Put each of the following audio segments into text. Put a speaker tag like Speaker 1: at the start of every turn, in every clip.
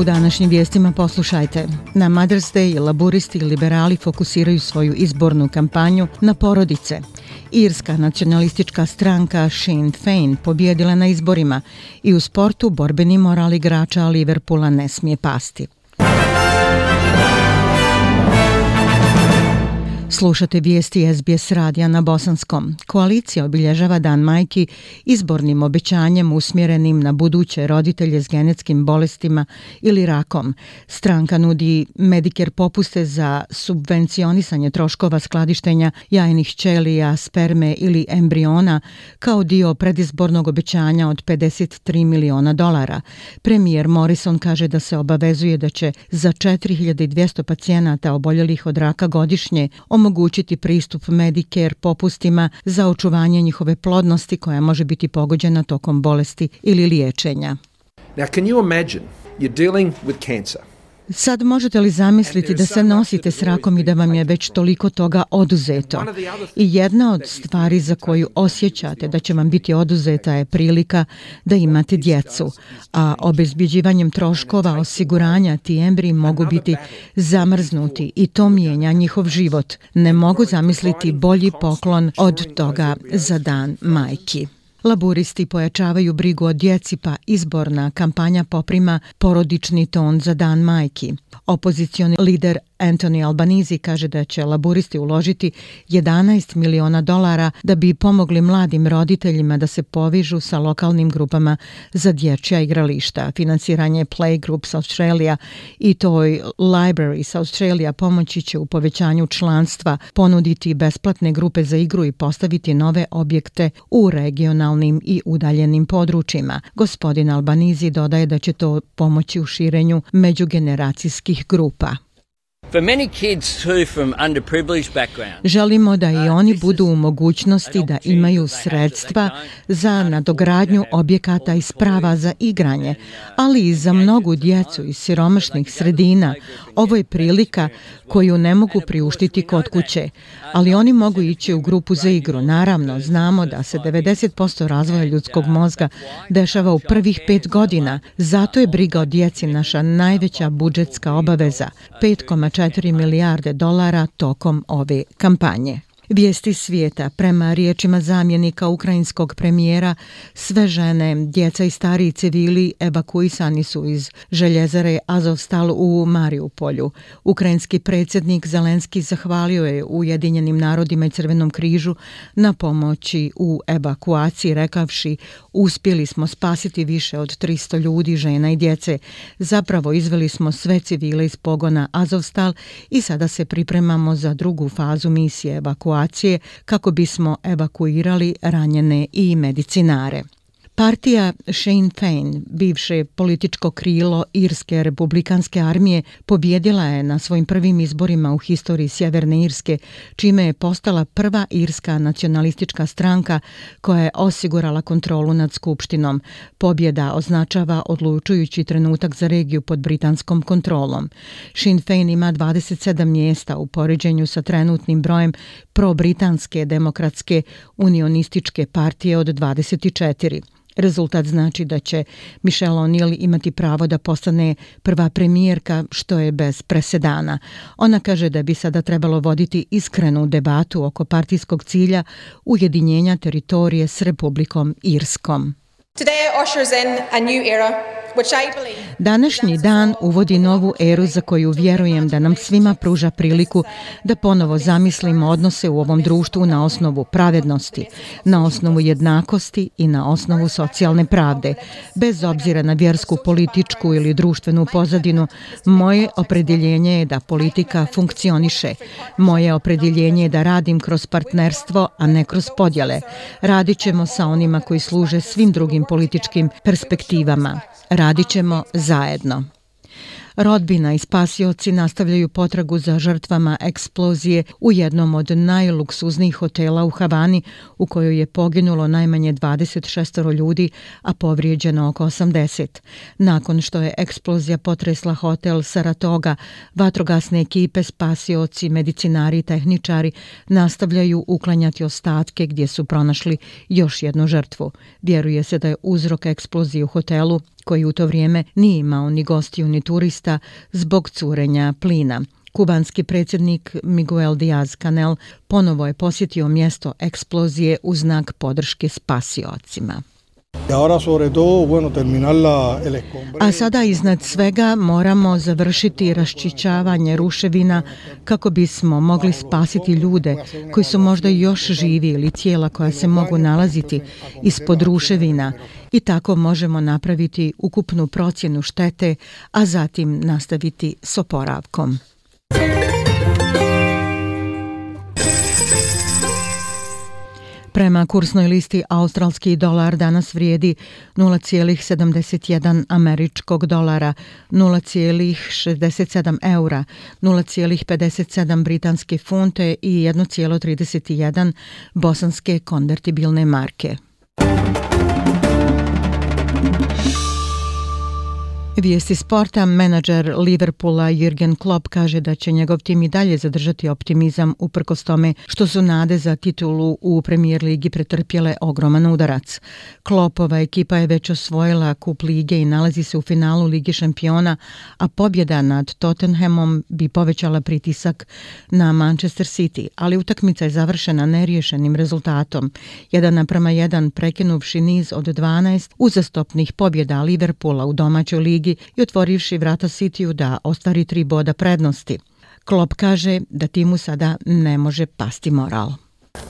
Speaker 1: U današnjim vijestima poslušajte. Na Mother's Day laburisti i liberali fokusiraju svoju izbornu kampanju na porodice. Irska nacionalistička stranka Sinn Féin pobjedila na izborima i u sportu borbeni moral igrača Liverpoola ne smije pasti. Slušate vijesti SBS radija na Bosanskom. Koalicija obilježava Dan majki izbornim obećanjem usmjerenim na buduće roditelje s genetskim bolestima ili rakom. Stranka nudi Medicare popuste za subvencionisanje troškova skladištenja jajnih ćelija, sperme ili embriona kao dio predizbornog obećanja od 53 miliona dolara. Premijer Morrison kaže da se obavezuje da će za 4200 pacijenata oboljelih od raka godišnje omogućiti pristup Medicare popustima za očuvanje njihove plodnosti koja može biti pogođena tokom bolesti ili liječenja. Now can you imagine you're dealing with cancer Sad možete li zamisliti da se nosite s rakom i da vam je već toliko toga oduzeto? I jedna od stvari za koju osjećate da će vam biti oduzeta je prilika da imate djecu, a obezbjeđivanjem troškova osiguranja ti embri mogu biti zamrznuti i to mijenja njihov život. Ne mogu zamisliti bolji poklon od toga za dan majki. Laburisti pojačavaju brigu o djeci pa izborna kampanja poprima porodični ton za dan majki. Opozicioni lider Anthony Albanizi kaže da će laburisti uložiti 11 miliona dolara da bi pomogli mladim roditeljima da se povižu sa lokalnim grupama za dječja igrališta. Finansiranje Playgroups Australia i toj Libraries Australia pomoći će u povećanju članstva, ponuditi besplatne grupe za igru i postaviti nove objekte u ruralnim i udaljenim područjima. Gospodin Albanizi dodaje da će to pomoći u širenju međugeneracijskih grupa. Želimo da i oni budu u mogućnosti da imaju sredstva za nadogradnju objekata i sprava za igranje, ali i za mnogu djecu iz siromašnih sredina. Ovo je prilika koju ne mogu priuštiti kod kuće, ali oni mogu ići u grupu za igru. Naravno, znamo da se 90% razvoja ljudskog mozga dešava u prvih pet godina, zato je briga o djeci naša najveća budžetska obaveza, 5,4 4 milijarde dolara tokom ove kampanje. Vijesti svijeta, prema riječima zamjenika ukrajinskog premijera, sve žene, djeca i stari civili evakuisani su iz željezare Azovstal u Mariupolju. Ukrajinski predsjednik Zelenski zahvalio je Ujedinjenim narodima i Crvenom križu na pomoći u evakuaciji, rekavši uspjeli smo spasiti više od 300 ljudi, žena i djece. Zapravo izveli smo sve civile iz pogona Azovstal i sada se pripremamo za drugu fazu misije evakuacije situacije kako bismo evakuirali ranjene i medicinare. Partija Sinn Féin, bivše političko krilo Irske republikanske armije, pobjedila je na svojim prvim izborima u historiji Sjeverne Irske, čime je postala prva irska nacionalistička stranka koja je osigurala kontrolu nad skupštinom. Pobjeda označava odlučujući trenutak za regiju pod britanskom kontrolom. Sinn Féin ima 27 mjesta u poređenju sa trenutnim brojem pro-britanske demokratske unionističke partije od 24. Rezultat znači da će Michelle O'Neill imati pravo da postane prva premijerka, što je bez presedana. Ona kaže da bi sada trebalo voditi iskrenu debatu oko partijskog cilja ujedinjenja teritorije s Republikom Irskom. Today ushers in a new era Današnji dan uvodi novu eru za koju vjerujem da nam svima pruža priliku da ponovo zamislimo odnose u ovom društvu na osnovu pravednosti, na osnovu jednakosti i na osnovu socijalne pravde. Bez obzira na vjersku, političku ili društvenu pozadinu, moje opredjeljenje je da politika funkcioniše. Moje opredjeljenje je da radim kroz partnerstvo, a ne kroz podjele. Radit ćemo sa onima koji služe svim drugim političkim perspektivama radit ćemo zajedno. Rodbina i spasioci nastavljaju potragu za žrtvama eksplozije u jednom od najluksuznijih hotela u Havani u kojoj je poginulo najmanje 26 ljudi, a povrijeđeno oko 80. Nakon što je eksplozija potresla hotel Saratoga, vatrogasne ekipe, spasioci, medicinari i tehničari nastavljaju uklanjati ostatke gdje su pronašli još jednu žrtvu. Vjeruje se da je uzrok eksplozije u hotelu koji u to vrijeme nije imao ni gostiju ni turista zbog curenja plina. Kubanski predsjednik Miguel Díaz-Canel ponovo je posjetio mjesto eksplozije u znak podrške spasiocima. A sada iznad svega moramo završiti raščićavanje ruševina kako bismo mogli spasiti ljude koji su možda još živi ili tijela koja se mogu nalaziti ispod ruševina i tako možemo napraviti ukupnu procjenu štete, a zatim nastaviti s oporavkom. Prema kursnoj listi australski dolar danas vrijedi 0,71 američkog dolara, 0,67 eura, 0,57 britanske funte i 1,31 bosanske konvertibilne marke. Thank you. Vijesti sporta, menadžer Liverpoola Jürgen Klopp kaže da će njegov tim i dalje zadržati optimizam uprkos tome što su nade za titulu u premijer ligi pretrpjele ogroman udarac. Kloppova ekipa je već osvojila kup lige i nalazi se u finalu Lige šampiona, a pobjeda nad Tottenhamom bi povećala pritisak na Manchester City, ali utakmica je završena neriješenim rezultatom. Jedan naprama jedan prekinuvši niz od 12 uzastopnih pobjeda Liverpoola u domaćoj ligi ligi i otvorivši vrata Sitiju da ostvari tri boda prednosti. Klopp kaže da timu sada ne može pasti moral.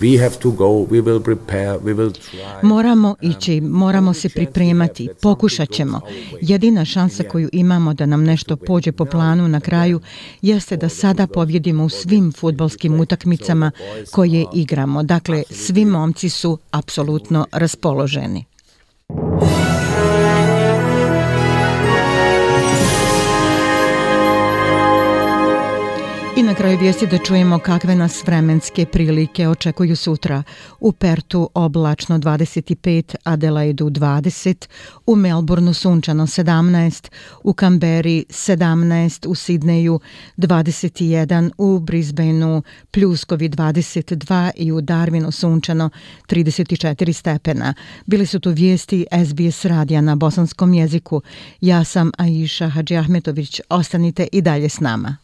Speaker 1: We have to go, we will prepare, we will try. Moramo ići, moramo se pripremati, pokušat ćemo. Jedina šansa koju imamo da nam nešto pođe po planu na kraju jeste da sada pobjedimo u svim futbolskim utakmicama koje igramo. Dakle, svi momci su apsolutno raspoloženi. Na kraju vijesti da čujemo kakve nas vremenske prilike očekuju sutra. U Pertu oblačno 25, Adelaidu 20, u Melbourneu sunčano 17, u Kamberi 17, u Sidneju 21, u Brisbaneu pljuskovi 22 i u Darwinu sunčano 34 stepena. Bili su tu vijesti SBS radija na bosanskom jeziku. Ja sam Aisha Hadži Ahmetović. Ostanite i dalje s nama.